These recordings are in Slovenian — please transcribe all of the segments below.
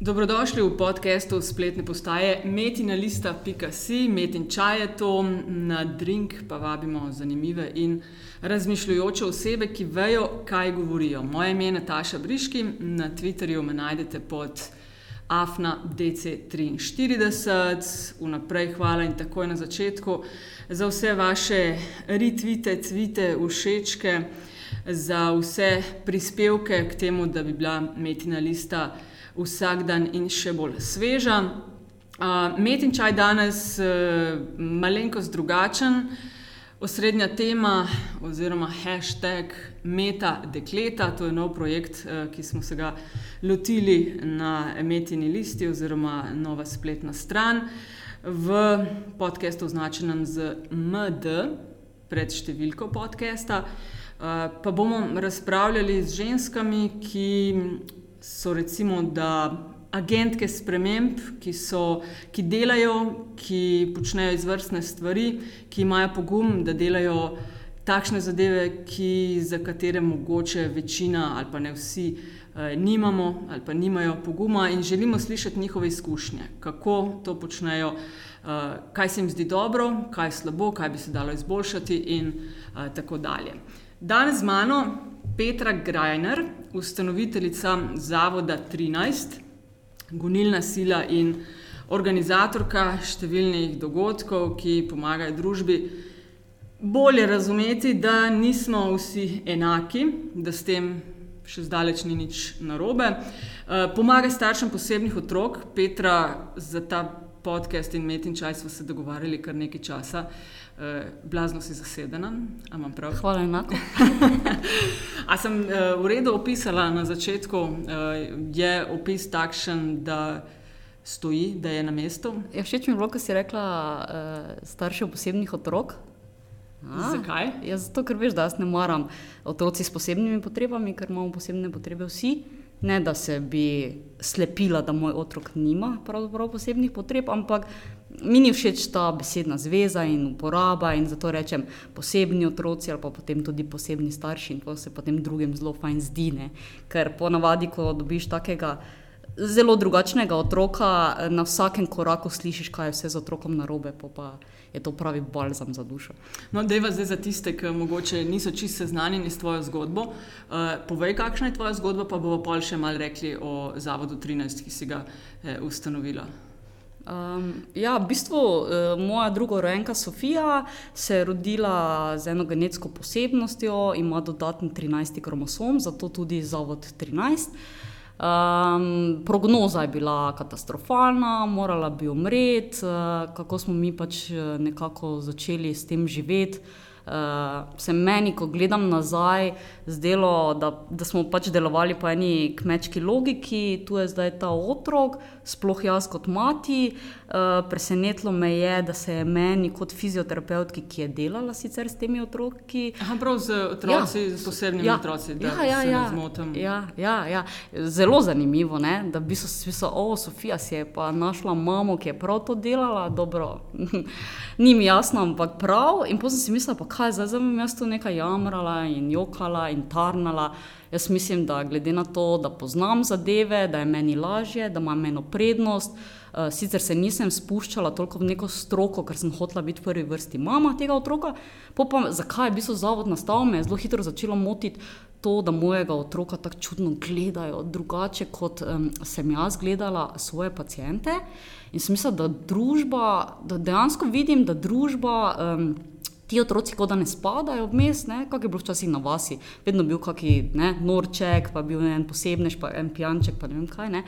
Dobrodošli v podkastu spletne postaje metinalista.si, metin čaj je to, na drink pa vabimo zanimive in razmišljujoče osebe, ki vejo, kaj govorijo. Moje ime je Nataša Briški, na Twitterju me najdete pod afna.dc43, vnaprej hvala in takoj na začetku za vse vaše retvite, tvite, všečke, za vse prispevke k temu, da bi bila metinalista vsak dan in še bolj sveža. Uh, Metin čaj danes uh, malenkost drugačen. Osrednja tema oziroma hashtag Meta Dekleta, to je nov projekt, uh, ki smo se ga lotili na Metini listi oziroma nova spletna stran v podkastu označenem z MD, pred številko podcasta. Uh, pa bomo razpravljali z ženskami, ki so recimo agentke sprememb, ki, so, ki delajo, ki počnejo izvrstne stvari, ki imajo pogum, da delajo takšne zadeve, ki, za katere mogoče večina ali pa ne vsi eh, nimamo ali pa nimajo poguma in želimo slišati njihove izkušnje, kako to počnejo. Uh, kaj se jim zdi dobro, kaj je slabo, kaj bi se dalo izboljšati, in uh, tako dalje. Danes z mano Petra Grajner, ustanoviteljica Zavoda 13, gonilna sila in organizatorka številnih dogodkov, ki pomagajo družbi bolje razumeti, da nismo vsi enaki, da s tem še zdaleč ni nič narobe. Eh, pomaga staršem posebnih otrok, Petra, za ta podcast in Metin čas smo se dogovarjali kar nekaj časa. Uh, blazno si zasedena, imam prav. Hvala, enako. A sem uh, v redu opisala na začetku, uh, je opis takšen, da stoji, da je na mestu? Ja, všeč mi je bilo, ko si rekla uh, starše posebnih otrok. A, Zakaj? Ja, zato, ker veš, da jaz ne maram otroci s posebnimi potrebami, ker imamo posebne potrebe vsi. Ne, da se bi slepila, da moj otrok nima posebnih potreb, ampak mi ni všeč ta besedna zveza in uporaba in zato rečem posebni otroci ali pa potem tudi posebni starši in to se potem drugim zelo fajn zdi. Ne? Ker ponavadi, ko dobiš takega zelo drugačnega otroka, na vsakem koraku slišiš, kaj je vse z otrokom narobe. Pa je to pravi balzam za dušo. No, dejva zdaj za tiste, ki morda niso čisto seznanjeni s tvojo zgodbo. Uh, povej, kakšna je tvoja zgodba, pa bomo pa še malo rekli o Zavodu 13, ki si ga eh, ustanovila. Um, ja, v bistvu uh, moja druga rojenka Sofija se je rodila z eno genetsko posebnostjo, ima dodatni 13. kromosom, zato tudi zavod 13. Um, prognoza je bila katastrofalna, morala bi umreti, uh, kako smo mi pač eh, nekako začeli s tem živeti. Uh, se meni, ko gledam nazaj, zdelo, da, da smo pač delovali po eni kmečki logiki, tu je zdaj ta otrok, sploh jaz kot mati. Uh, presenetilo me je, da se je meni kot fizioterapeutki, ki je delala sicer s temi otroki. Aha, prav z otroci, ja, z posebnimi ja, otroci, da ja, ja, se ja, ne zmotim. Ja, ja, ja. Zelo zanimivo je, da bi so si mislili, o, Sofija si je pa našla mamo, ki je prav to delala. Dobro, ni mi jasno, ampak prav. In potem si mislila, pa kaj zdaj, bom jaz tu nekaj jamrala in jokala in tarnala. Jaz mislim, da glede na to, da poznam zadeve, da je meni lažje, da imam eno prednost. Uh, sicer se nisem spuščala toliko v neko stroko, ker sem hotela biti v prvi vrsti mama tega otroka. Pa, zakaj je bil zavod nastal, me je zelo hitro začelo motiti to, da mojega otroka tako čudno gledajo, drugače kot um, sem jaz gledala svoje pacijente. In sem mislila, da družba, da dejansko vidim, da družba. Um, ti otroci, kot da ne spadajo vmes, kako je bilo včasih na vasi, vedno bil kakšen norček, pa bil en posebnež, pa en pijanček, pa ne vem kaj. Ne.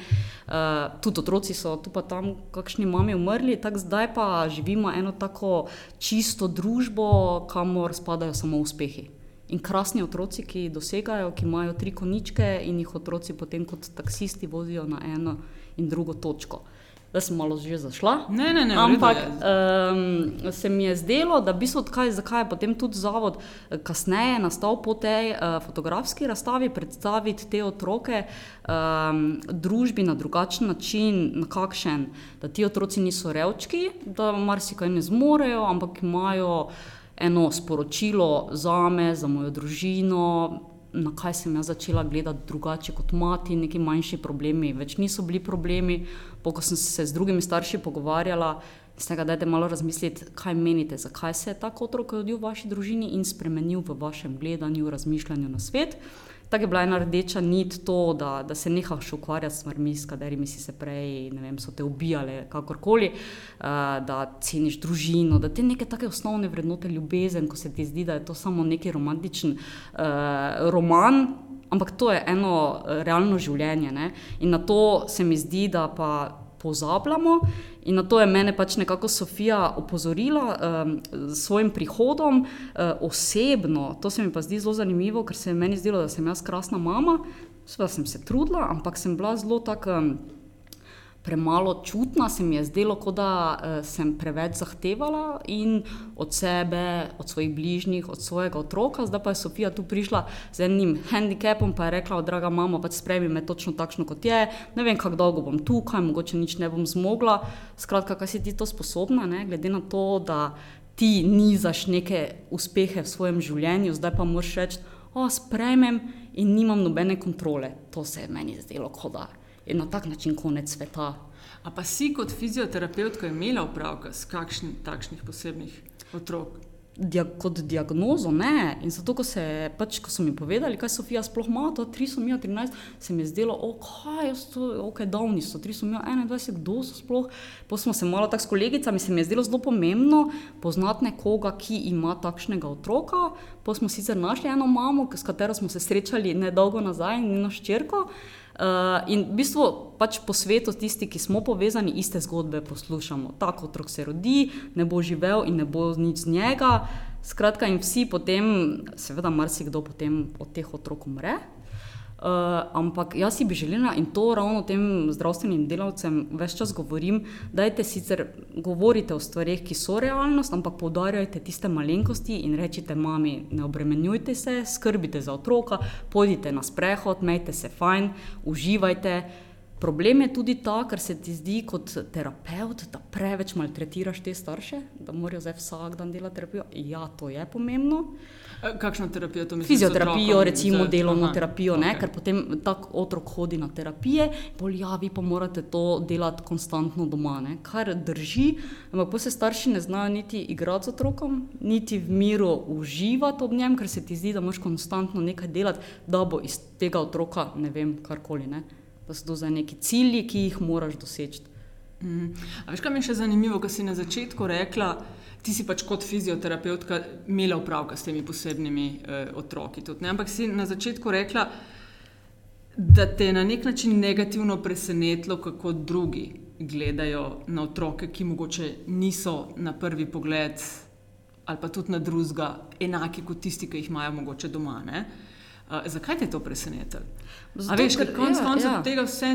Uh, tudi otroci so tu pa tam, kakšni mami umrli, tako zdaj pa živimo eno tako čisto družbo, kamor spadajo samo uspehi. In krasni otroci, ki dosegajo, ki imajo tri koničke in jih otroci potem kot taksisti vozijo na eno in drugo točko. Da sem malo že zašla. Ne, ne, ne, Ampak um, se mi je zdelo, da bi se odkaj, zakaj je potem tudi zavod eh, kasneje nastal po tej uh, fotografski razstavi, predstaviti te otroke um, družbi na drugačen način, na kakšen, da ti otroci niso revčki, da marsikaj ne zmorejo, ampak imajo eno sporočilo za me, za mojo družino na kaj sem jaz začela gledati drugače kot mati, neki manjši problemi, več niso bili problemi. Po, ko sem se z drugimi starši pogovarjala, iz tega dajte malo razmisliti, kaj menite, zakaj se je tako otrok rodil v vaši družini in spremenil v vašem gledanju, razmišljanju na svet. Tako je bila ena rdeča nit to, da, da se nehaš ukvarjati s stvarmi, s katerimi si se prej, ne vem, so te ubijale, kakorkoli, uh, da ceniš družino, da te neke take osnovne vrednote, ljubezen, ko se ti zdi, da je to samo neki romantičen uh, roman. Ampak to je eno realno življenje. Ne? In na to se mi zdi, da pa pozabljamo. In na to je mene pač nekako Sofija opozorila um, s svojim prihodom uh, osebno. To se mi pa zdi zelo zanimivo, ker se je meni zdelo, da sem jaz krasna mama. Sveda sem se trudila, ampak sem bila zelo tako. Um, premalo čutna, se mi je zdelo, kot da uh, sem preveč zahtevala in od sebe, od svojih bližnjih, od svojega otroka. Zdaj pa je Sofija tu prišla z enim handicapom in je rekla: Draga mama, pač sprejmi me točno takšno, kot je. Ne vem, kako dolgo bom tukaj, mogoče nič ne bom zmogla. Skratka, kaj si ti to sposobna, ne? glede na to, da ti nizaš neke uspehe v svojem življenju, zdaj pa moraš reči: O, sprejmem in nimam nobene kontrole. To se je meni zdelo, kot da je na tak način konec sveta. A pa si kot fizioterapeutka imela opravka s kakšnim takšnih posebnih otrok? Dia, kot diagnozo ne. In zato, ko, se, pač, ko so mi povedali, kaj Sofija sploh ima, to je 313, se mi je zdelo, okay, ok, davni so, 321, kdo so sploh. Pa smo se malo tako s kolegicami, se mi je zdelo zelo pomembno poznati nekoga, ki ima takšnega otroka. Pa smo sicer našli eno mamo, s katero smo se srečali nedolgo nazaj, njeno ščirko. Uh, in v bistvu pač po svetu, tisti, ki smo povezani, iste zgodbe poslušamo. Tako otrok se rodi, ne bo živel in ne bo nič z njega. Skratka, in vsi potem, seveda, marsikdo potem od teh otrok umre. Uh, ampak jaz si bi želela in to ravno tem zdravstvenim delavcem več čas govorim, da je sicer govorite o stvarih, ki so realnost, ampak poudarjajte tiste malenkosti in rečite mami, ne obremenjujte se, skrbite za otroka, pojdite na sprehod, majte se fajn, uživajte. Problem je tudi ta, ker se ti zdi kot terapeut, da preveč maltretiraš te starše, da morajo zdaj vsak dan delati terapijo. Ja, to je pomembno. Kakšno terapijo to misliš? Fizioterapijo, recimo za... delovno Aha, terapijo, okay. ker potem tak otrok hodi na terapije, bolj ja, vi pa morate to delati konstantno doma, ne? kar drži. Ampak pa se starši ne znajo niti igrati z otrokom, niti v miru uživati ob njem, ker se ti zdi, da moraš konstantno nekaj delati, da bo iz tega otroka ne vem karkoli. Ne? da so to za neki cilji, ki jih moraš doseči. Mm. Veš, kaj mi je še zanimivo, kar si na začetku rekla? Ti si pač kot fizioterapeutka imela upravka s temi posebnimi eh, otroki. Tudi, Ampak si na začetku rekla, da te je na nek način negativno presenetilo, kako drugi gledajo na otroke, ki mogoče niso na prvi pogled ali pa tudi na drugega enaki kot tisti, ki jih imajo mogoče doma. Ne? Uh, zakaj te je to presenetilo? Zato, veš, ker konec ja, koncev ja. tega vse,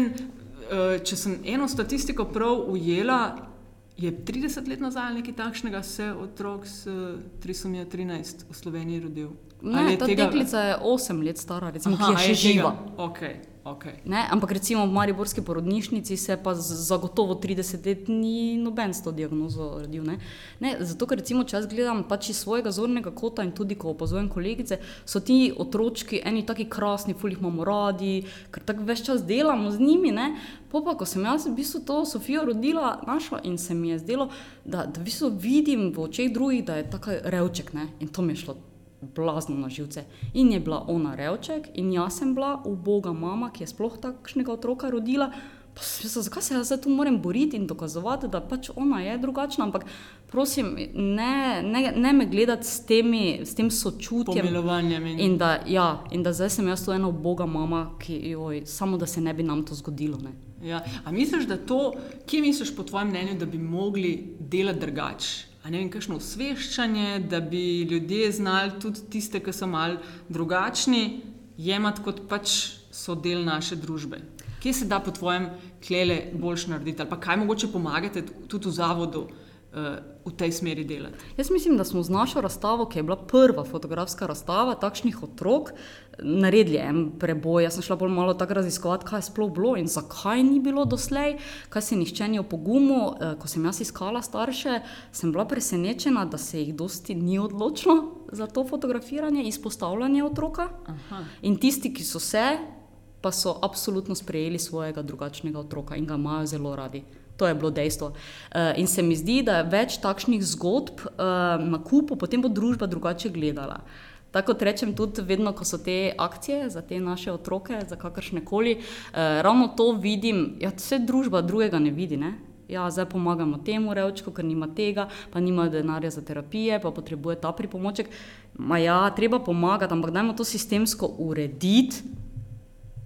če sem eno statistiko prav ujela, je 30 let nazaj nekaj takšnega, se otrok s uh, 313 v Sloveniji rodil. Ne, ta tega... deklica je 8 let stara, recimo, Aha, ki je še živa. Okay. Okay. Ampak recimo v Mariborski porodnišnici se pa zagotovo 30 let ni noben s to diagnozo rodil. Ne? Ne, zato, ker recimo, če jaz gledam pač iz svojega zornega kota in tudi ko opazujem kolegice, so ti otročki eni taki krasni, fulih imamo radi, ker tako več čas delamo z njimi. Pa, ko sem jaz v bistvu to Sofijo rodila, našla in se mi je zdelo, da, da v bistvu vidim v očeh drugih, da je tako revček ne? in to mi je šlo blazno na živce. In je bila ona revček, in jaz sem bila uboga mama, ki je sploh takšnega otroka rodila. Pa, zakaj se jaz tu moram boriti in dokazovati, da pač ona je drugačna? Ampak prosim, ne, ne, ne me gledati s, temi, s tem sočutjem. In, in, da, ja, in da zdaj sem jaz tu ena uboga mama, ki joj, samo da se ne bi nam to zgodilo. Ja. A misliš, da to, kje misliš po tvojem mnenju, da bi mogli delati drugače? Ne vem, kakšno osveščanje, da bi ljudje znali tudi tiste, ki so mal drugačni, jemati kot pač so del naše družbe. Kje se da po tvojem klele boljš narediti, ali pa kaj mogoče pomagate tudi v zavodu v tej smeri delati. Jaz mislim, da smo z našo razstavo, ki je bila prva fotografska razstava takšnih otrok, naredili en preboj. Jaz sem šla bolj malo tako raziskovati, kaj je sploh bilo in zakaj ni bilo doslej, kaj se nišče ni opogumil. Eh, ko sem jaz iskala starše, sem bila presenečena, da se jih dosti ni odločilo za to fotografiranje, izpostavljanje otroka. Aha. In tisti, ki so se, pa so absolutno sprejeli svojega drugačnega otroka in ga imajo zelo radi. To je bilo dejstvo. Uh, in se mi zdi, da je več takšnih zgodb uh, na kupu, potem bo družba drugače gledala. Tako rečem tudi, vedno, ko so te akcije za te naše otroke, za kakršne koli, uh, ravno to vidim, da ja, vse družba drugega ne vidi. Ne? Ja, zdaj pomagamo temu revčku, ker nima tega, pa nima denarja za terapije, pa potrebuje ta pripomoček. Ma ja, treba pomagati, ampak dajmo to sistemsko urediti,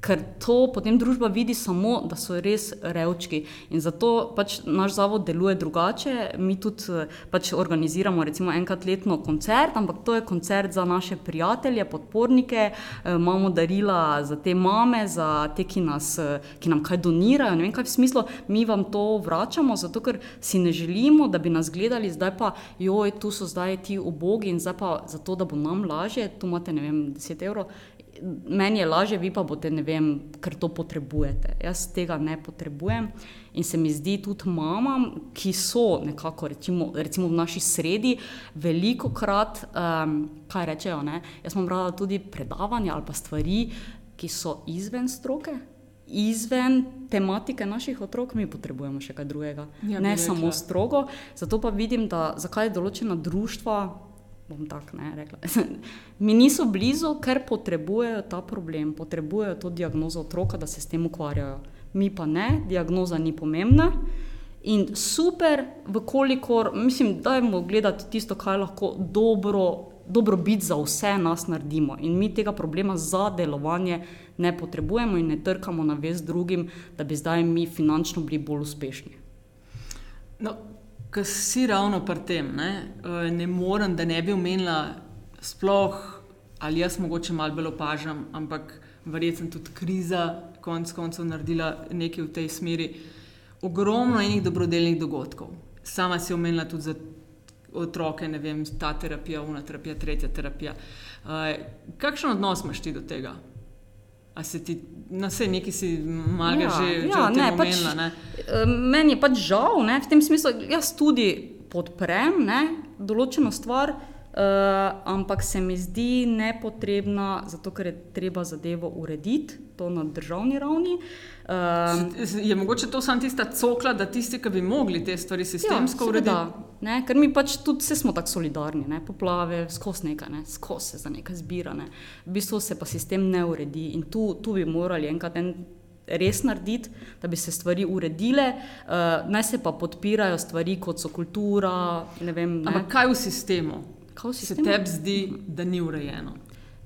ker to potem družba vidi samo, da so res revčki. In zato pač naš zavod deluje drugače. Mi tudi eh, pač organiziramo recimo enkrat letno koncert, ampak to je koncert za naše prijatelje, podpornike, e, imamo darila za te mame, za te, ki, nas, eh, ki nam kaj donirajo. Ne vem, kaj v smislu, mi vam to vračamo, zato ker si ne želimo, da bi nas gledali, zdaj pa, joj, tu so zdaj ti ubogi in zdaj pa zato, da bo nam lažje, tu imate, ne vem, 10 evrov meni je lažje, vi pa boste, ne vem, ker to potrebujete. Jaz tega ne potrebujem. In se mi zdi tudi mamam, ki so nekako, recimo, recimo v naši sredi, veliko krat, um, kaj rečejo. Ne? Jaz imam rada tudi predavanja ali pa stvari, ki so izven stroke. Izven tematike naših otrok, mi potrebujemo še kaj drugega, ja, ne samo strogo. Zato pa vidim, da zakaj določena društva, bom tako ne rekla. Mi niso blizu, ker potrebujejo ta problem, potrebujejo to diagnozo otroka, da se s tem ukvarjajo. Mi pa ne, diagnoza ni pomembna. In super, vkolikor, mislim, da je mo gledati tisto, kaj lahko dobro, dobro biti za vse nas naredimo. In mi tega problema za delovanje ne potrebujemo in ne trkamo na vez drugim, da bi zdaj mi finančno bili bolj uspešni. No, ki si ravno pri tem, ne, eh, ne morem, da ne bi omenila, sploh ali jaz mogoče malo bolj opažam, ampak verjetno tudi kriza, konec koncev, naredila nekaj v tej smeri. Ogromno enih dobrodelnih dogodkov. Sama si omenila tudi za otroke, ne vem, ta terapija, una terapija, tretja terapija. Uh, kakšen odnos imaš ti do tega? A se ti na vse neki si malo ja, že ja, ne, pač, omenila, ne? Eh, meni je pač žal, ne, v tem smislu, jaz tudi podprem ne, določeno stvar, ampak se mi zdi nepotrebna, zato ker je treba zadevo urediti, to na državni ravni. Uh, je mogoče to samo tista cokla, da tisti, ki bi mogli te stvari sistemsko ja, urediti? Ne, ker mi pač tudi smo tako solidarni, ne, poplave, skozi nekaj, ne, skozi se za nekaj zbira. Ne. V bistvu se pa sistem ne uredi in tu, tu bi morali enkrat en res narediti, da bi se stvari uredile, uh, naj se pa podpirajo stvari, kot so kultura. Vem, Ampak kaj v sistemu? Se tebi zdi, da ni urejeno?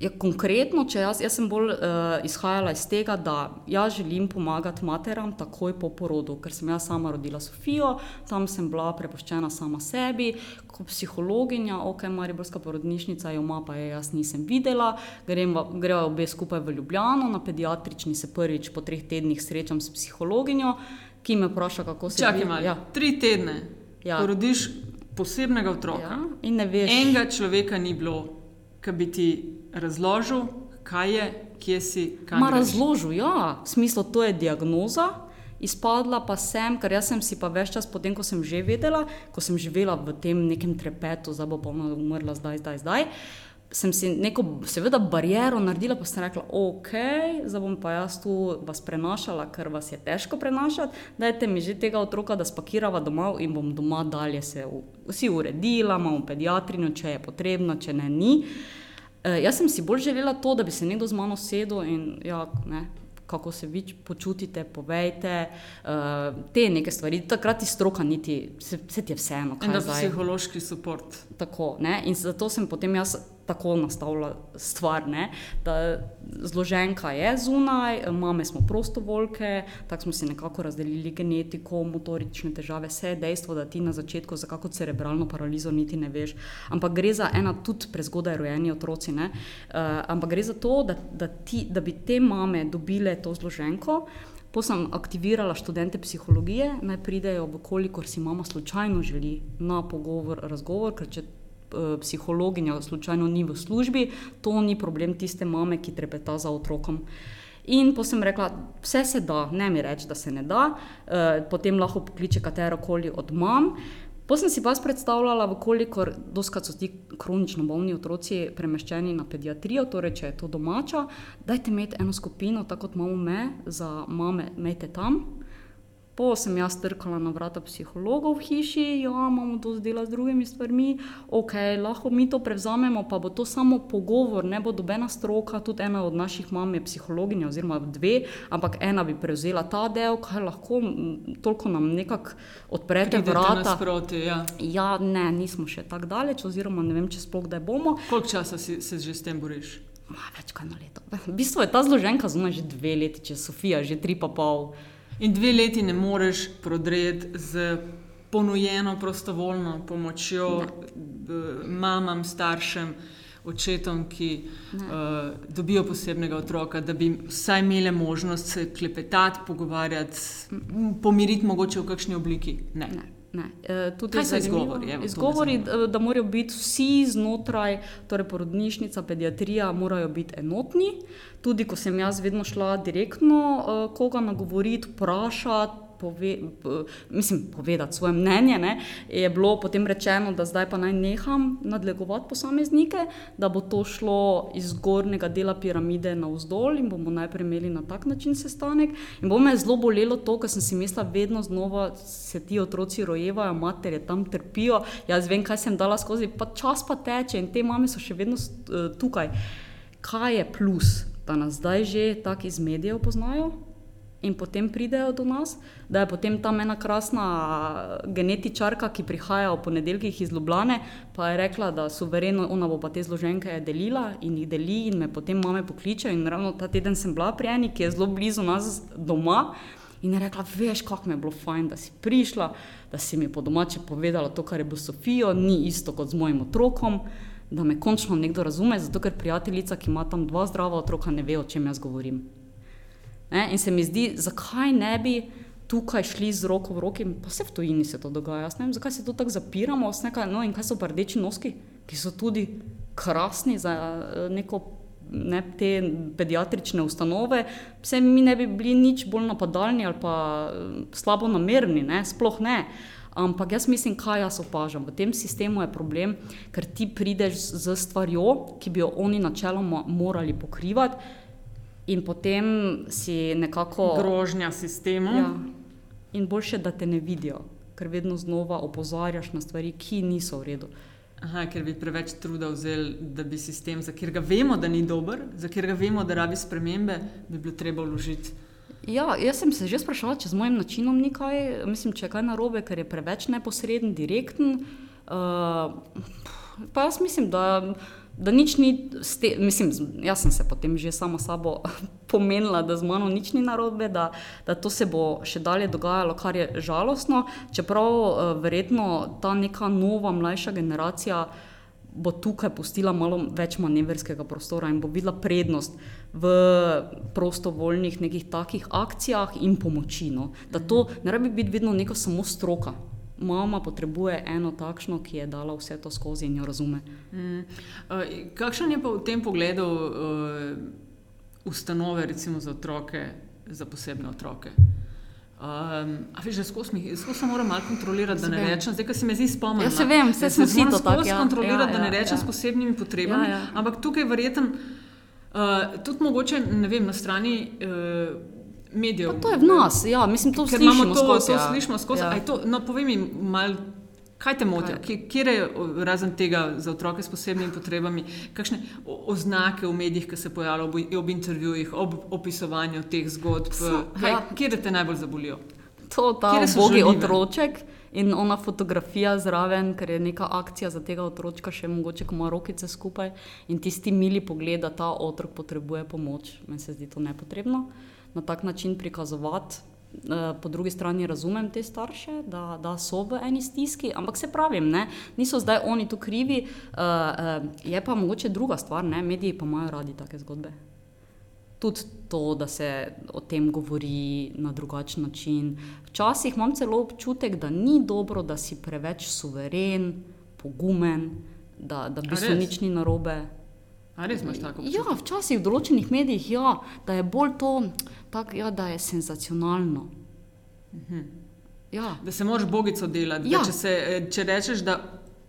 Ja, konkretno, če jaz, jaz sem bolj uh, izhajala iz tega, da jaz želim pomagati materam takoj po porodu, ker sem jaz sama rodila Sofijo, tam sem bila prepuščena sama sebi, kot psihologinja, ok, Mariborska porodnišnica jo ima, pa je jaz nisem videla, gremo obe skupaj v Ljubljano, na pediatrični se prvič po treh tednih srečam s psihologinjo, ki me vpraša, kako se Čakaj, vidi. Ja. Tri tedne, ja. porodiš posebnega otroka ja. in ne veš. Enega človeka ni bilo, ki bi ti razložil, kaj je, kje si. Ma razložil, ja, v smislu, to je diagnoza. Izpadla pa sem, ker jaz sem si pa več čas potem, ko sem že vedela, ko sem živela v tem nekem trepetu, zdaj bo pa umrla, zdaj, zdaj, zdaj. Sem si neko, seveda, bariero naredila, pa sem rekla, ok, zdaj bom pa jaz tu vas prenašala, ker vas je težko prenašati. Dajte mi že tega otroka, da spakirava domov in bom doma dalje se vsi uredila, imamo pediatrino, če je potrebno, če ne, ni. Uh, jaz sem si bolj želela to, da bi se nekdo z mano sedel in ja, ne, kako se vi počutite, povejte uh, te neke stvari. Takrat ti stroka niti, se, se ti je vseeno. In da psihološki podpor. Tako, ne, in zato sem potem jaz tako nastavila stvar. Ne? Da zloženka je zunaj, mame smo prostovoljke, tako smo si nekako razdelili genetiko, motorične težave, vse je dejstvo, da ti na začetku za kako cerebralno paralizo niti ne veš. Ampak gre za ena tudi prezgodaj rojeni otroci. Uh, ampak gre za to, da, da, ti, da bi te mame dobile to zloženko. Potem sem aktivirala študente psihologije, naj pridejo, kolikor si mama slučajno želi na pogovor, razgovor, ker če psihologinja slučajno ni v službi, to ni problem tiste mame, ki trepeta za otrokom. In potem sem rekla, vse se da, ne mi reči, da se ne da, uh, potem lahko pokliče katero koli od mam. Potem sem si pa predstavljala, koliko doskrat so ti kronično bolni otroci premeščeni na pediatrijo, torej če je to domača, dajte imeti eno skupino, tako kot imamo me, za mame, imejte tam. Po sem jaz trkala na vrata psihologov v hiši, ja, imamo to zdela z drugimi stvarmi, ok, lahko mi to prevzamemo, pa bo to samo pogovor, ne bo dobena stroka, tudi ena od naših mam je psihologinja, oziroma dve, ampak ena bi prevzela ta del, kaj lahko toliko nam nekako odprete Pridete vrata. nasproti, ja. Ja, ne, nismo še tako daleč, oziroma ne vem, če sploh kdaj bomo. Koliko časa si, se že s tem boriš? Ma, več kot eno leto. V bistvu je ta zloženka zunaj že dve leti, če Sofija že tri pa pol. In dve leti ne moreš prodreti z ponujeno prostovoljno pomočjo b- mamam, staršem, očetom, ki uh, dobijo posebnega otroka, da bi vsaj imeli možnost se klepetati, pogovarjati, pomiriti mogoče v kakšni obliki. Ne. Ne. Ne. E, tudi Kaj so izgovori? Evo, Izgovori, da, da morajo biti vsi znotraj, torej porodnišnica, pediatrija, morajo biti enotni. Tudi ko sem jaz vedno šla direktno uh, koga nagovoriti, vprašati. Pove, p, mislim, povedati svoje mnenje. Ne, je bilo potem rečeno, da zdaj pa naj neham nadlegovati posameznike, da bo to šlo iz zgornjega dela piramide navzdol in bomo najprej imeli na tak način sestanek. In bo me zelo bolelo to, ker sem si mislila, vedno znova se ti otroci rojevajo, matere tam trpijo. Jaz vem, kaj sem dala skozi, pa čas pa teče in te mame so še vedno uh, tukaj. Kaj je plus, da nas zdaj že tako iz medijev poznajo? In potem pridejo do nas, da je potem tam ena krasna genetičarka, ki prihaja v ponedeljkih iz Ljubljane, pa je rekla, da suvereno ona bo pa te zloženke delila in jih deli, in me potem mame pokliče. In ravno ta teden sem bila pri eni, ki je zelo blizu nas doma. In je rekla, veš, kako mi je bilo fajn, da si prišla, da si mi po domače povedala to, kar je bilo Sofijo, ni isto kot z mojim otrokom, da me končno nekdo razume, zato ker prijateljica, ki ima tam dva zdrava otroka, ne ve, o čem jaz govorim. Ne? In se mi zdi, zakaj ne bi tukaj šli z roko v roki, pa se v tujini se to dogaja. Jaz ne vem, zakaj se to tako zapiramo, nekaj, no in kaj so pa rdeči noski, ki so tudi krasni za eh, neko. Ne, te pediatrične ustanove, vse mi ne bi bili nič bolj napadalni ali pa eh, slabo namerni, ne, sploh ne. Ampak jaz mislim, kaj jaz opažam. V tem sistemu je problem, ker ti prideš z stvarjo, ki bi jo oni načeloma morali pokrivati, in potem si nekako. Grožnja sistemu. Ja. In boljše, da te ne vidijo, ker vedno znova opozarjaš na stvari, ki niso v redu. Aha, ker bi preveč truda vzeli, da bi sistem, za katerega vemo, da ni dober, za katerega vemo, da rabi spremembe, bi bilo treba vložiti. Ja, jaz sem se že sprašvala, če z mojim načinom ni kaj, mislim, če je kaj narobe, ker je preveč neposreden, direkten. Uh, pa jaz mislim, da, da nič ni, ste, mislim, jaz sem se potem že sama sabo pomenila, da z mano nič ni narobe, da, da to se bo še dalje dogajalo, kar je žalostno, čeprav uh, verjetno ta neka nova, mlajša generacija bo tukaj pustila malo več manevrskega prostora in bo videla prednost v prostovoljnih nekih takih akcijah in pomoči. No. Da to ne rabi biti vedno neka samo stroka. Mama potrebuje eno takšno, ki je dala vse to skozi in jo razume. Mm. Uh, kakšen je pa v tem pogledu uh, ustanove, recimo za otroke, za posebne otroke? Um, a veš, že skozi se moram malo kontrolirati, da ne vem. rečem, zdaj, ko se mi zdi spomnila. Ja, se vem, da smo vsi to tako, ja. kontrolirati, Ja, da ne ja, rečem ja. s posebnimi potrebami. Ja, ja. Ampak tukaj verjeten, uh, tudi mogoče, vem, na strani uh, medijev. Pa to je v nas, ja, mislim, to Ker slišimo to, skozi. to ja. slišimo skozi. Ja. To, no, povej mi, mal, kaj te moti, kje je razen tega za otroke s posebnimi potrebami, kakšne oznake v medijih, ki se pojavljajo ob, ob intervjujih, ob opisovanju teh zgodb, So, kaj, ja. kje te najbolj zabolijo? To, ta žaljive? otroček in ona fotografija zraven, ker je neka akcija za tega otročka, še mogoče, ko ima rokice skupaj in tisti mili pogled, da ta otrok potrebuje pomoč. Meni se zdi to nepotrebno na tak način prikazovati. Eh, Po drugi strani razumem te starše, da, da so v eni stiski, ampak se pravim, ne, niso zdaj oni tu krivi. Uh, uh, je pa mogoče druga stvar, ne, mediji pa imajo radi take zgodbe. tudi to, da se o tem govori na drugačen način. Včasih imam celo občutek, da ni dobro, da si preveč suveren, pogumen, da, da v bistvu nič ni narobe. A res imaš tako? Ja, včasih v določenih medijih ja, da je bolj to, tak, ja, da je senzacionalno. Mhm. Ja. Da se moraš bogico delati. Ja. Da Če, se, eh, če rečeš, da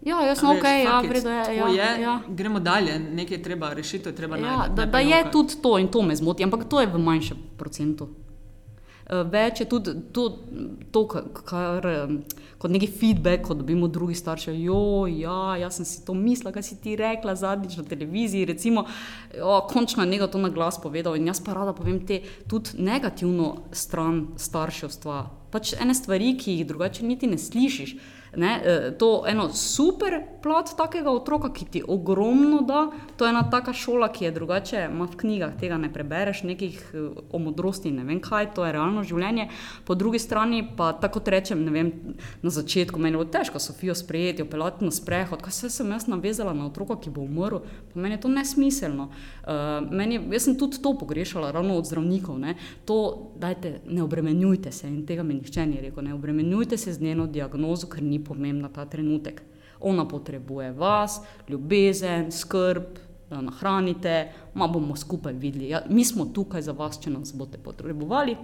Ja, jaz sem ok, ja, vredo je. tako Ja, je, ja. gremo dalje, nekaj je treba rešiti, je treba Ja, najti. da, da je jokati. tudi to in to me zmoti, ampak to je v manjšem procentu. Eh, Več je tudi to, to ka- kar em, kot neki feedback, ko dobimo od drugih staršev. Jo, ja, jaz sem si to mislila, kaj si ti rekla zadnjič na televiziji. Recimo, jo, končno je nekdo to na glas povedal in jaz pa rada povem te tudi negativno stran starševstva. Pač ene stvari, ki jih drugače niti ne slišiš. Ne, eh, to eno super plat takega otroka, ki ti ogromno da, to je ena taka šola, ki je drugače, ima v knjigah tega ne prebereš, nekih eh, o modrosti, ne vem kaj, to je realno življenje. Po drugi strani pa tako rečem, ne vem, na začetku meni je bilo težko Sofijo sprejeti, jo pelati na sprehod, kaj se sem jaz navezala na otroka, ki bo umrl, pa meni je to nesmiselno. Uh, meni, je- jaz sem tudi to pogrešala, ravno od zdravnikov. Ne. To, dajte, ne obremenjujte se in tega mi nihče ni rekel. Ne obremenjujte se z njeno diagnozo, ker ni pomembna ta trenutek. Ona potrebuje vas, ljubezen, skrb, da jo nahranite, ma bomo skupaj videli. Ja, mi smo tukaj za vas, če nas boste potrebovali.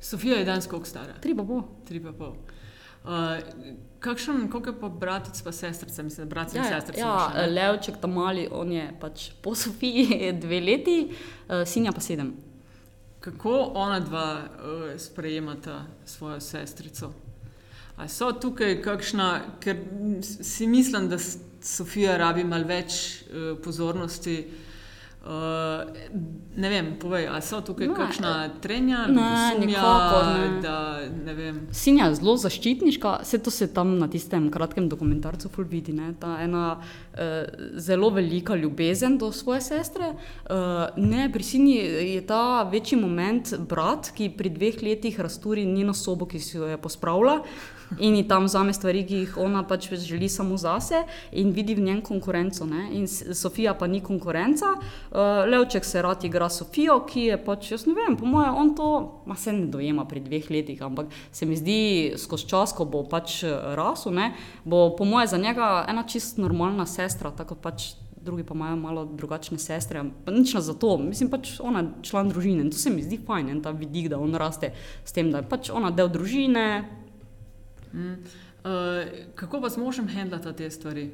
Sofija je danes koliko stara? Tri pa bo. Tri pa pol. Uh, kakšen, koliko je pa bratec, pa sestrica, mislim, brat in Ja, sestrica. ja, ne? Levček tam mali, on je pač po Sofiji dve leti, uh, sinja pa sedem. Kako ona dva uh, sprejemata svojo sestrico? A so tukaj kakšna, ker si mislim, da Sofija rabi malo več uh, pozornosti. Uh, ne vem, povej, ali so tukaj Ne, kakšna trenja, ne, ljubosumja, nikakor ne. da ne vem. Sinja je zelo zaščitniška, vse to se tam na tistem kratkem dokumentarcu ful vidi. Ne? Ta ena eh, zelo velika ljubezen do svoje sestre. Eh, ne, pri Sinji je ta večji moment brat, ki pri dveh letih razturi njeno sobo, ki si jo je pospravila. In ji tam vzame stvari, ki jih ona pač želi samo zase, in vidi v njem konkurenco. Ne? In Sofija pa ni konkurenca. Uh, Levček se rad igra Sofijo, ki je pač, jaz ne vem, po mojem, on to, ma se ne dojema pri dveh letih, ampak se mi zdi, skozi čas, ko bo pač eh, rasel, ne, bo po mojem za njega ena čist normalna sestra, tako pač. Drugi pa imajo malo drugačne sestre, pa nič na zato, mislim pač ona je član družine in to se mi zdi fajn, en ta vidik, da on raste s tem, da je pač ona del družine, Mm. Uh, kako pa z možem handlata te stvari?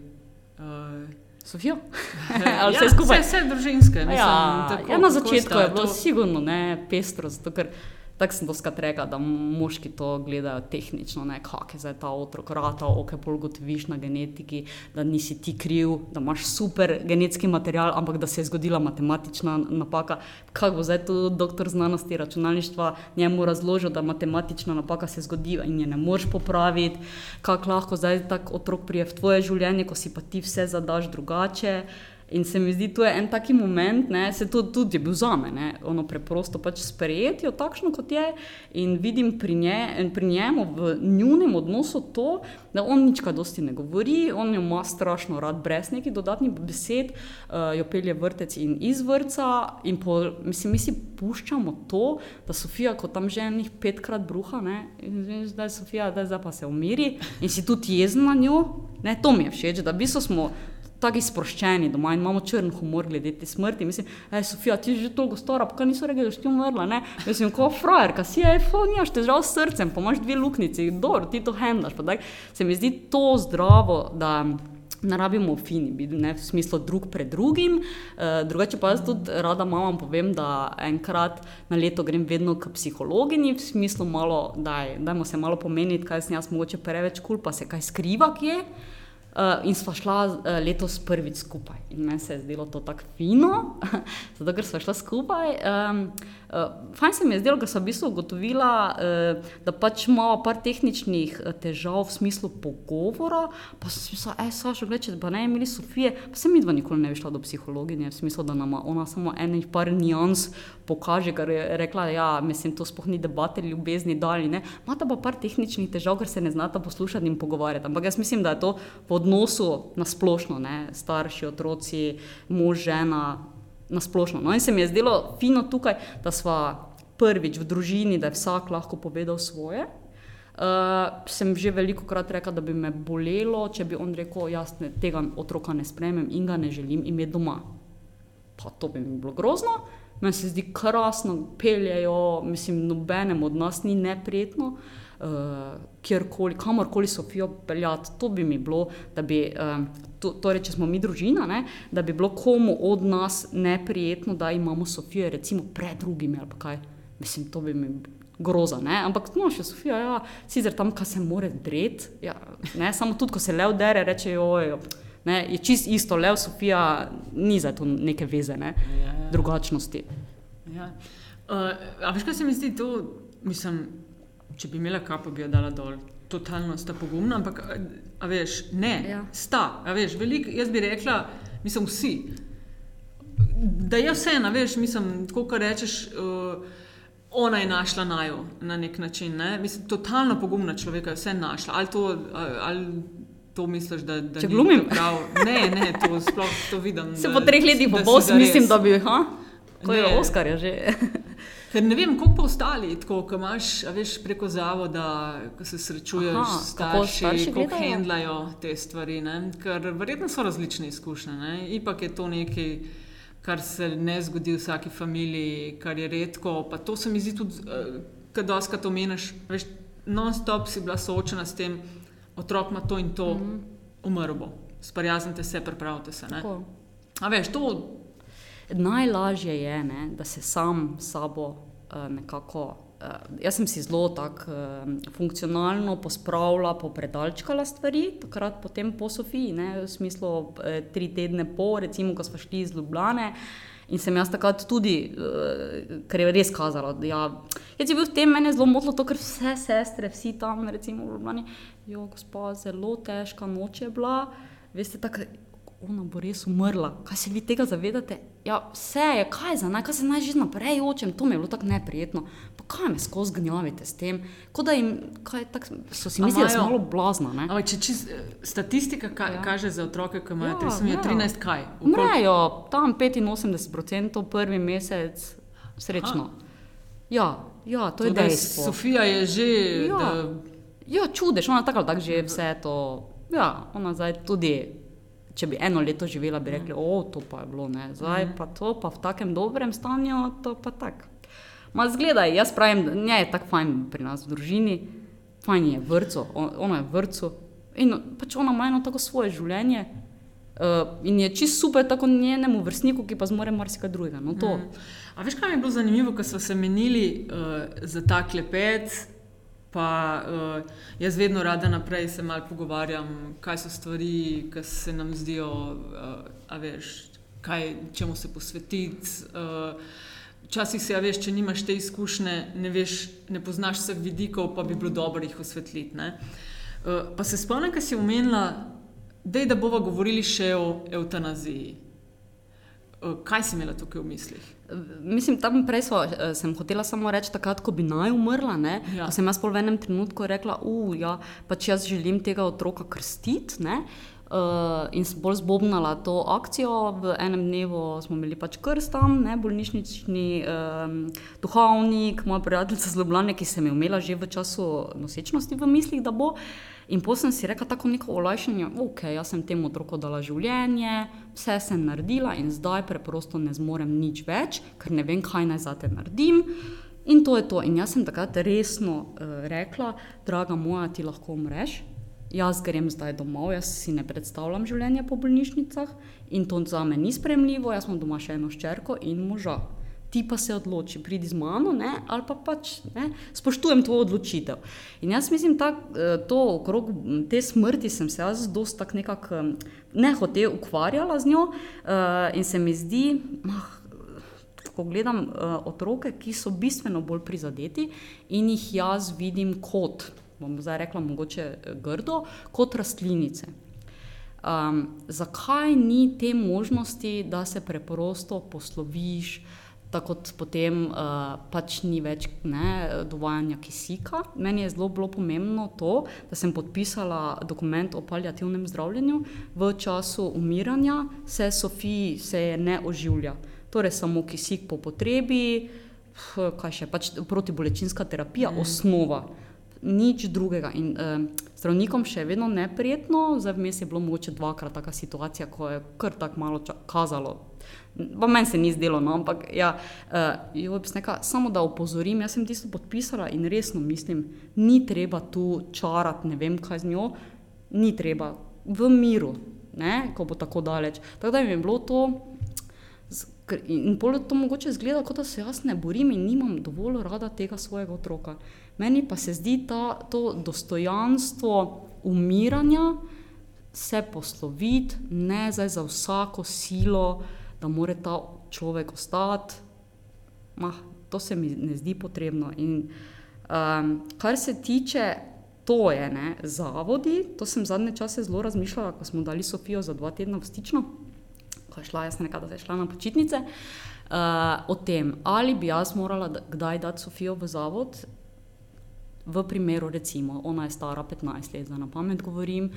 Uh, Sofijo. Ali vse ja, skupaj? Vse, vse družinske. Mislim, Ja, tako, ja, na začetku je bilo to- sigurno ne, pestro, zato ker tako sem doskrat rekla, da moški to gledajo tehnično, ne, kak je zdaj ta otrok rata, ok, pol gotoviš na genetiki, da nisi ti kriv, da imaš super genetski material, ampak da se je zgodila matematična napaka. Kako bo zdaj tu doktor znanosti računalništva njemu razložil, da matematična napaka se zgodi in je ne moreš popraviti, kako lahko zdaj tak otrok prije v tvoje življenje, ko si pa ti vse zadaš drugače. In se mi zdi, da je en taki moment, ne, se to tudi je bil za me, ne, ono preprosto pač sprejeti jo takšno, kot je. In vidim pri, nje, pri njemu v njunem odnosu to, da on nič kaj dosti ne govori, on jo ima strašno rad, brez nekih dodatnih besed, uh, jo pelje vrtec in iz vrca. In po, mislim, mi si puščamo to, da Sofija, ko tam že enih petkrat bruha, ne, in veš, da je Sofija, da zdaj pa se umiri in si tudi jezen na njo. Ne, to mi je všeč, da v bistvu smo tako sproščeni doma in imamo črn humor glede te smrti. Mislim, ej, Sofija, ti si že toliko stara, pa kaj niso rekli, da si ti umrla. Ne? Mislim, ko frajerka, si je, fa, nimaš težav s srcem, pa imaš dve luknjici, dobro, ti to handlaš. pa tako. Se mi zdi to zdravo, da ne rabimo fini biti, ne, v smislu drug pred drugim. Uh, drugače pa jaz tudi rada mamam povem, da enkrat na leto grem vedno k psihologinji, v smislu malo, daj, dajmo se malo pomeniti, kaj sem jaz mogoče preveč kul, cool, pa se kaj skriva kje. Uh, in sva šla uh, letos prvič skupaj. Meni se je zdelo to tako fino, zato ker sva šla skupaj. Um, uh, fajn se mi je zdelo, ker sem v bistvu ugotovila, uh, da pač imamo par tehničnih težav v smislu pogovora. Pa sem si mislila, ej, Saša, gledaj, če pa ne imeli Sofije, pa se mi dva nikoli ne bi šla do psihologinje, v smislu, da nama ona samo enih par nijans pokaže, ker je rekla, ja, mislim, to sploh ni debate ljubezni dalje. Imata pa par tehničnih težav, ker se ne znata poslušati in pogovarjati. Ampak jaz mislim, da je to v odnosu na splošno, ne, starši, otroci, mož, žena. na splošno. No, in se mi je zdelo fino tukaj, da smo prvič v družini, da je vsak lahko povedal svoje. Uh, sem že veliko krat rekel, da bi me bolelo, če bi on rekel: Jaz ne, tega otroka ne sprejmem in ga ne želim imeti doma. Pa to bi mi bilo grozno, meni se zdi krasno, peljejo, mislim, nobenem od nas ni neprijetno. Uh, kjerkoli, kamorkoli Sofijo peljati, to bi mi bilo, da bi, uh, to, torej, če smo mi družina, ne, da bi bilo komu od nas neprijetno, da imamo Sofijo, recimo, pred drugimi ali kaj. Mislim, to bi mi groza. Ne? Ampak, no, še Sofija, ja, sicer tam, kaj se more dreti, ja, samo tudi, ko se lev dere, reče, ojoj. Ne, je čist isto, Lev, Sofija, ni za to neke veze, ne, ja, ja. drugačnosti. Ja. Uh, a veš, kaj se mi zdi, to, mislim, če bi imela kapo, bi jo dala dol. Totalno sta pogumna, ampak, a veš, ne, ja. sta, a veš, veliko, jaz bi rekla, mislim, vsi. Da je vse, a veš, mislim, tako, kar rečeš. Uh, ona je našla najo na nek način. Ne? Mislim, totalno pogumna človeka je vse našla. Ali to, ali to misliš, da, da Če glumim? Prav? Ne, ne, to sploh to vidim. Se po treh letih bo bos, mislim, da bi, ha? Ko je Oskar, je že. Ker ne vem, koliko pa ostali, tako, ko imaš, veš, preko zavoda, ko se srečuješ Aha, s starši, kako handlajo te stvari. Ne? Ker verjetno so različne izkušnje. Ne? Ipak je to nekaj kar se ne zgodi v vsaki familiji, kar je redko. Pa to se mi zdi tudi, uh, kad oskrat omeniš, veš, non-stop si bila soočena s tem, otrok ima to in to, mm -hmm. umrl bo, sprijaznite se, pripravite se. A veš, to. Najlažje je, ne, da se sam s sabo uh, nekako uh, jaz sem si zelo tako uh, funkcionalno pospravila, popredalčkala stvari, takrat potem po Sofiji, ne, v smislu uh, tri tedne po, recimo, ko smo šli iz Ljubljane. In sem jaz takrat tudi, uh, ker je res kazalo, ja, je bil v tem meni zelo motlo, to, ker vse sestre, vsi tam, recimo v Ljubljani, jo, gospod, zelo težka noč je bila. Veste, tako ona bo res umrla. Kaj se vi tega zavedate? Ja, vse je, kaj za naj, kaj se naj že naprej očem, to mi je bilo tako neprijetno. Pa kaj me skozi gnjavite s tem? Jim, kaj, tak, so si mislili, da so malo blazna. Ampak, če čist, statistika ka, ja. kaže za otroke, ki imajo ja, 13, kaj? Umrejo tam 85% prvi mesec, srečno. Ja, ja, to, to je dejstvo. Sofija je že. Ja, da... ja čudež, ona tako ali tako že vse to. Ja, ona zdaj tudi če bi eno leto živela, bi rekli, o, to pa je bilo, ne. zdaj pa to, pa v takem dobrem stanju, to pa tako. Ma zgledaj, jaz pravim, da je tako fajn pri nas v družini, fajn je vrco, ona je vrco in pač ona ima eno tako svoje življenje. Uh, in je čisto super, tako njenemu vrstniku, ki pa zmore marsikaj drugega. No, mm. A veš, kaj mi je bilo zanimivo, ko smo se menili uh, za ta klepet, Pa uh, jaz vedno rada naprej se malo pogovarjam, kaj so stvari, ki se nam zdijo, uh, a veš, kaj, čemu se posvetiti. Uh, Včasih se, veš, če nimaš te izkušnje, ne, veš, ne poznaš vseh vidikov, pa bi bilo dobro jih osvetliti. Uh, pa se spomnim, kaj si omenila, dej, da bomo govorili še o eutanaziji. Uh, kaj si imela tukaj v mislih? Mislim, tam prej so, eh, sem hotela samo reči, takrat, ko bi naj umrla. Ja. Sem jaz pol v enem trenutku rekla, da ja, pač jaz želim tega otroka krstiti. Uh, in bolj zbobnala to akcijo. V enem dnevu smo imeli pač krst tam, ne, bolnišnični um, duhovnik, moja prijateljica z Ljubljana, ki sem jo imela že v času nosečnosti v mislih, da bo. In potem sem si rekla tako neko olajšanje, ok, jaz sem temu otroku dala življenje, vse sem naredila in zdaj preprosto ne zmorem nič več, ker ne vem, kaj naj za te naredim. In to je to. In jaz sem takrat resno uh, rekla, draga moja, ti lahko umreš. Jaz grem zdaj domov, jaz si ne predstavljam življenja po bolnišnicah in to za me ni spremljivo. Jaz imam doma še eno ščerko in moža ti pa se odloči, pridi z mano, ne? ali pa pač ne? spoštujem tvojo odločitev. In jaz mislim, da eh, to okrog te smrti sem se jaz dosta nekako ne hotel ukvarjala z njo uh, in se mi zdi. Ko gledam uh, otroke, ki so bistveno bolj prizadeti, in jih jaz vidim kot, bom zdaj rekla, mogoče grdo, kot rastlinice. Um, zakaj ni te možnosti, da se preprosto posloviš, tako kot potem uh, pač ni več ne, dovajanja kisika. Meni je zelo bilo pomembno to, da sem podpisala dokument o palijativnem zdravljenju. V času umiranja se Sofiji se ne oživlja. torej samo kisik po potrebi, kaj še pač protibolečinska terapija, mm. osnova. Nič drugega. In uh, zdravnikom še vedno neprijetno, zdaj vmes je bilo mogoče dvakrat taka situacija, ko je kar tako malo kazalo. Pa meni se ni zdelo, no, ampak ja, uh, neka, samo da opozorim, jaz sem tisto podpisala in resno mislim, ni treba tu čarati, ne vem kaj z njo, ni treba v miru, ne, ko bo tako daleč. Tako da mi je bilo to. In bolj to mogoče zgleda, kot da se jaz ne borim in nimam dovolj rada tega svojega otroka. Meni pa se zdi ta, to dostojanstvo umiranja, se posloviti, ne zdaj za vsako silo, da mora ta človek ostati. Mah, to se mi ne zdi potrebno. In, um, kar se tiče. To je ne, zavodi, to sem zadnje čase zelo razmišljala, ko smo dali Sofijo za dva tedna v stično ko je šla, jaz sem nekaj, da je šla na počitnice, uh, o tem, ali bi jaz morala kdaj dati Sofijo v zavod, v primeru, recimo, ona je stara 15 let, da na pamet govorim.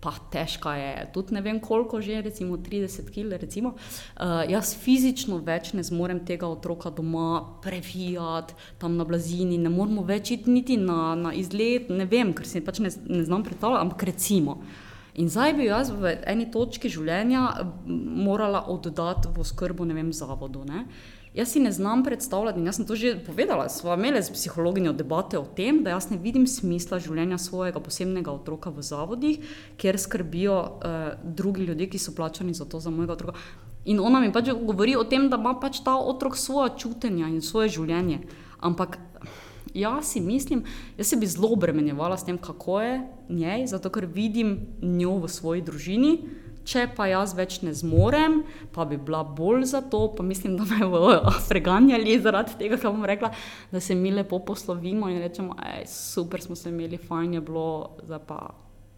Pa težka je, tudi ne vem koliko že, recimo 30 kg. Recimo. Uh, jaz fizično več ne zmorem tega otroka doma previjati, tam na blazini, ne moremo več iti niti na, na izlet, ne vem, ker si pač ne, ne znam predstavljati, ampak recimo. Uh, In zdaj bi jaz v eni točki življenja morala oddati v skrbo, ne vem, zavodu. Ne? Jaz si ne znam predstavljati, in jaz sem to že povedala, smo imeli s psihologinjo debate o tem, da jaz ne vidim smisla življenja svojega posebnega otroka v zavodih, kjer skrbijo uh, drugi ljudje, ki so plačani za to, za mojega otroka. In ona mi pač govori o tem, da ima pač ta otrok svoje čutenja in svoje življenje. Ampak Jaz si mislim, da se bi zelo obremenjevala s tem, kako je njej, zato ker vidim njo v svoji družini. Če pa jaz več ne zmorem, pa bi bila bolj za to, pa mislim, da me bodo preganjali zaradi tega, kar bom rekla, da se mi lepo poslovimo in rečemo, da super smo se imeli, fajn je bilo, zdaj pa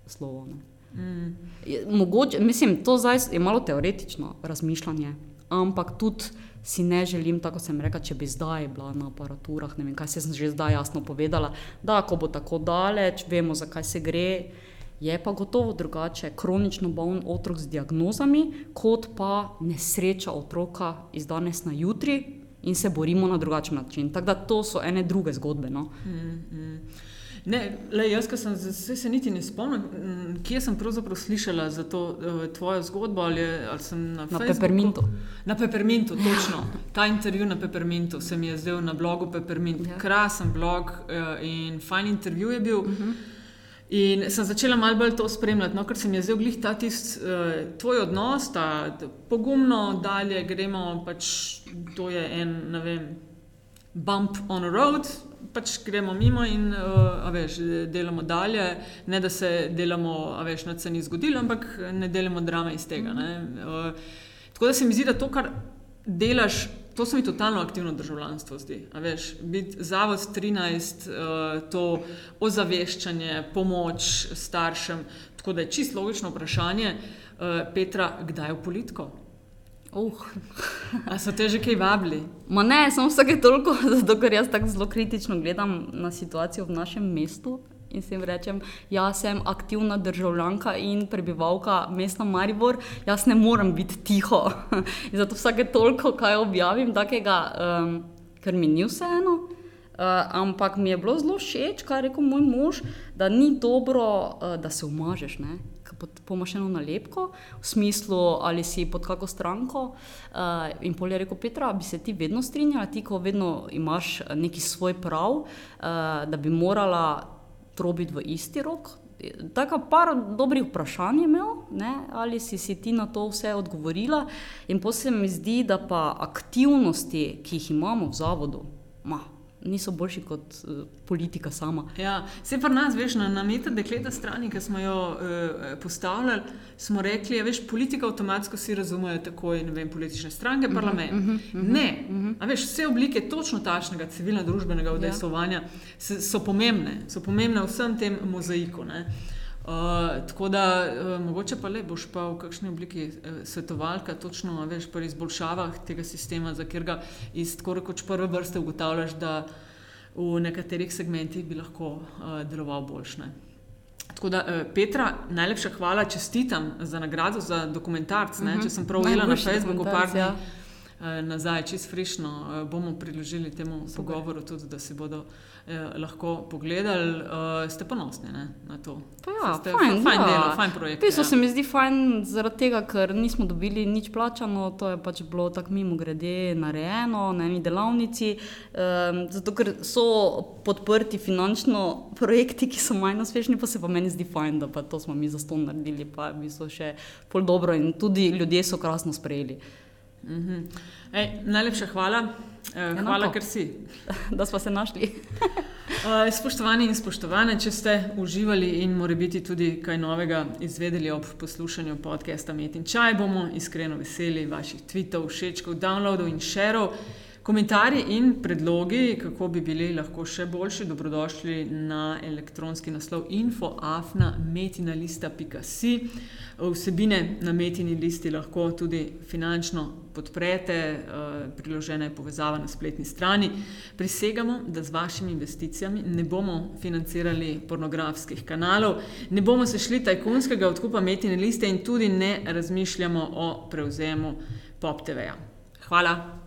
slovo. Mm. Mogoče, mislim, to je malo teoretično razmišljanje, ampak tudi si ne želim, tako sem rekla, če bi zdaj bila na aparaturah. Ne vem, kaj sem že zdaj jasno povedala. Da, ko bo tako daleč, vemo, zakaj se gre. Je pa gotovo drugače, kronično bolen otrok z diagnozami, kot pa nesreča otroka iz danes na jutri in se borimo na drugačen način. Tako da to so ene druge zgodbe. No? Mm, mm. Ne, le, jaz, sem se, se niti ne spomnil, kje sem pravzaprav slišala za to uh, tvojo zgodbo. Ali, ali sem na na Peppermintu. Na Peppermintu, točno. Ta intervju na Peppermintu se mi je zdel na blogu Peppermint. Ja. Krasen blog uh, in fajn intervju je bil. Uh mhm. -huh. In sem začela malo bolj to spremljati, no, ker se mi je zdel glih ta tist, uh, tvoj odnos, ta pogumno dalje gremo, pač to je en, ne vem, bump on the road, pač gremo mimo in uh, veš, delamo dalje. Ne da se delamo, veš, da se ni zgodilo, ampak ne delamo drame iz tega. Uh, tako da se mi zdi, da to, kar delaš, to se mi totalno aktivno državljanstvo zdi. Veš, biti zavod 13, uh, eh, to ozaveščanje, pomoč staršem. Tako da je čisto logično vprašanje, uh, Petra, kdaj je v politiko? Uh. A so te že kaj vabili? Ma ne, samo vsake toliko, zato ker jaz tako zelo kritično gledam na situacijo v našem mestu. In se jim rečem, jaz sem aktivna državljanka in prebivalka mesta Maribor, jaz ne morem biti tiho. In zato vsake toliko, kaj objavim, takega, um, ker mi ni vseeno. Uh, ampak mi je bilo zelo všeč, kar je rekel moj mož, da ni dobro, uh, da se umažeš. Ne? pomočeno nalepko, v smislu, ali si pod kako stranko. Uh, in pol je rekel, Petra, bi se ti vedno strinjala, ti, ko vedno imaš neki svoj prav, uh, da bi morala trobiti v isti rok. Tako par dobrih vprašanj je imel, ne? ali si, si ti na to vse odgovorila. In posebej mi zdi, da pa aktivnosti, ki jih imamo v zavodu, ma, niso boljši kot uh, politika sama. Ja, se pa nas, veš, na, na meter dekleta strani, ki smo jo uh, postavljali, smo rekli, da ja, veš, politika avtomatsko si razumejo tako in vem, politične stranke, mhm, parlament. Uh -huh, uh -huh, ne, uh -huh. veš, vse oblike točno takšnega civilno-družbenega udejstvovanja ja. so pomembne, so pomembne v vsem tem mozaiku. Ne. Uh, tako da, uh, mogoče pa le boš pa v kakšni obliki uh, svetovalka, točno veš, pri izboljšavah tega sistema, za katerega iz tako rekoč prve vrste ugotavljaš, da v nekaterih segmentih bi lahko uh, deloval boljše. Tako da, uh, Petra, najlepša hvala, čestitam za nagrado za dokumentarc. Uh -huh. Če sem prav videla na Facebooku, par dni. Ja. Nazaj, čist frišno, bomo priložili temu pogovoru tudi, da si bodo lahko pogledali. Ste ponosni ne, na to? Pa ja, ste fajn, fajn ja. delo, fajn projekt. Pisal ja. se mi zdi fajn zaradi tega, ker nismo dobili nič plačano, to je pač bilo tako mimo grede narejeno na eni delavnici. Um, zato, ker so podprti finančno projekti, ki so manj uspešni, pa se pa meni zdi fajn, da pa to smo mi za to naredili, pa bi so še pol dobro in tudi ljudje so krasno sprejeli. Mm -hmm. Ej, najlepša hvala. Eh, hvala, ker si. Da smo se našli. Eh, spoštovani in spoštovane, če ste uživali in more biti tudi kaj novega izvedeli ob poslušanju podcasta Met in Čaj, bomo iskreno veseli vaših tweetov, všečkov, downloadov in šerov. Komentarji in predlogi, kako bi bili lahko še boljši, dobrodošli na elektronski naslov infoafna.metina.si. Vsebine na metini listi lahko tudi finančno podprete, eh, priložena je povezava na spletni strani. Prisegamo, da z vašimi investicijami ne bomo financirali pornografskih kanalov, ne bomo se šli tajkunskega odkupa metine liste in tudi ne razmišljamo o prevzemu PopTV-ja. Hvala.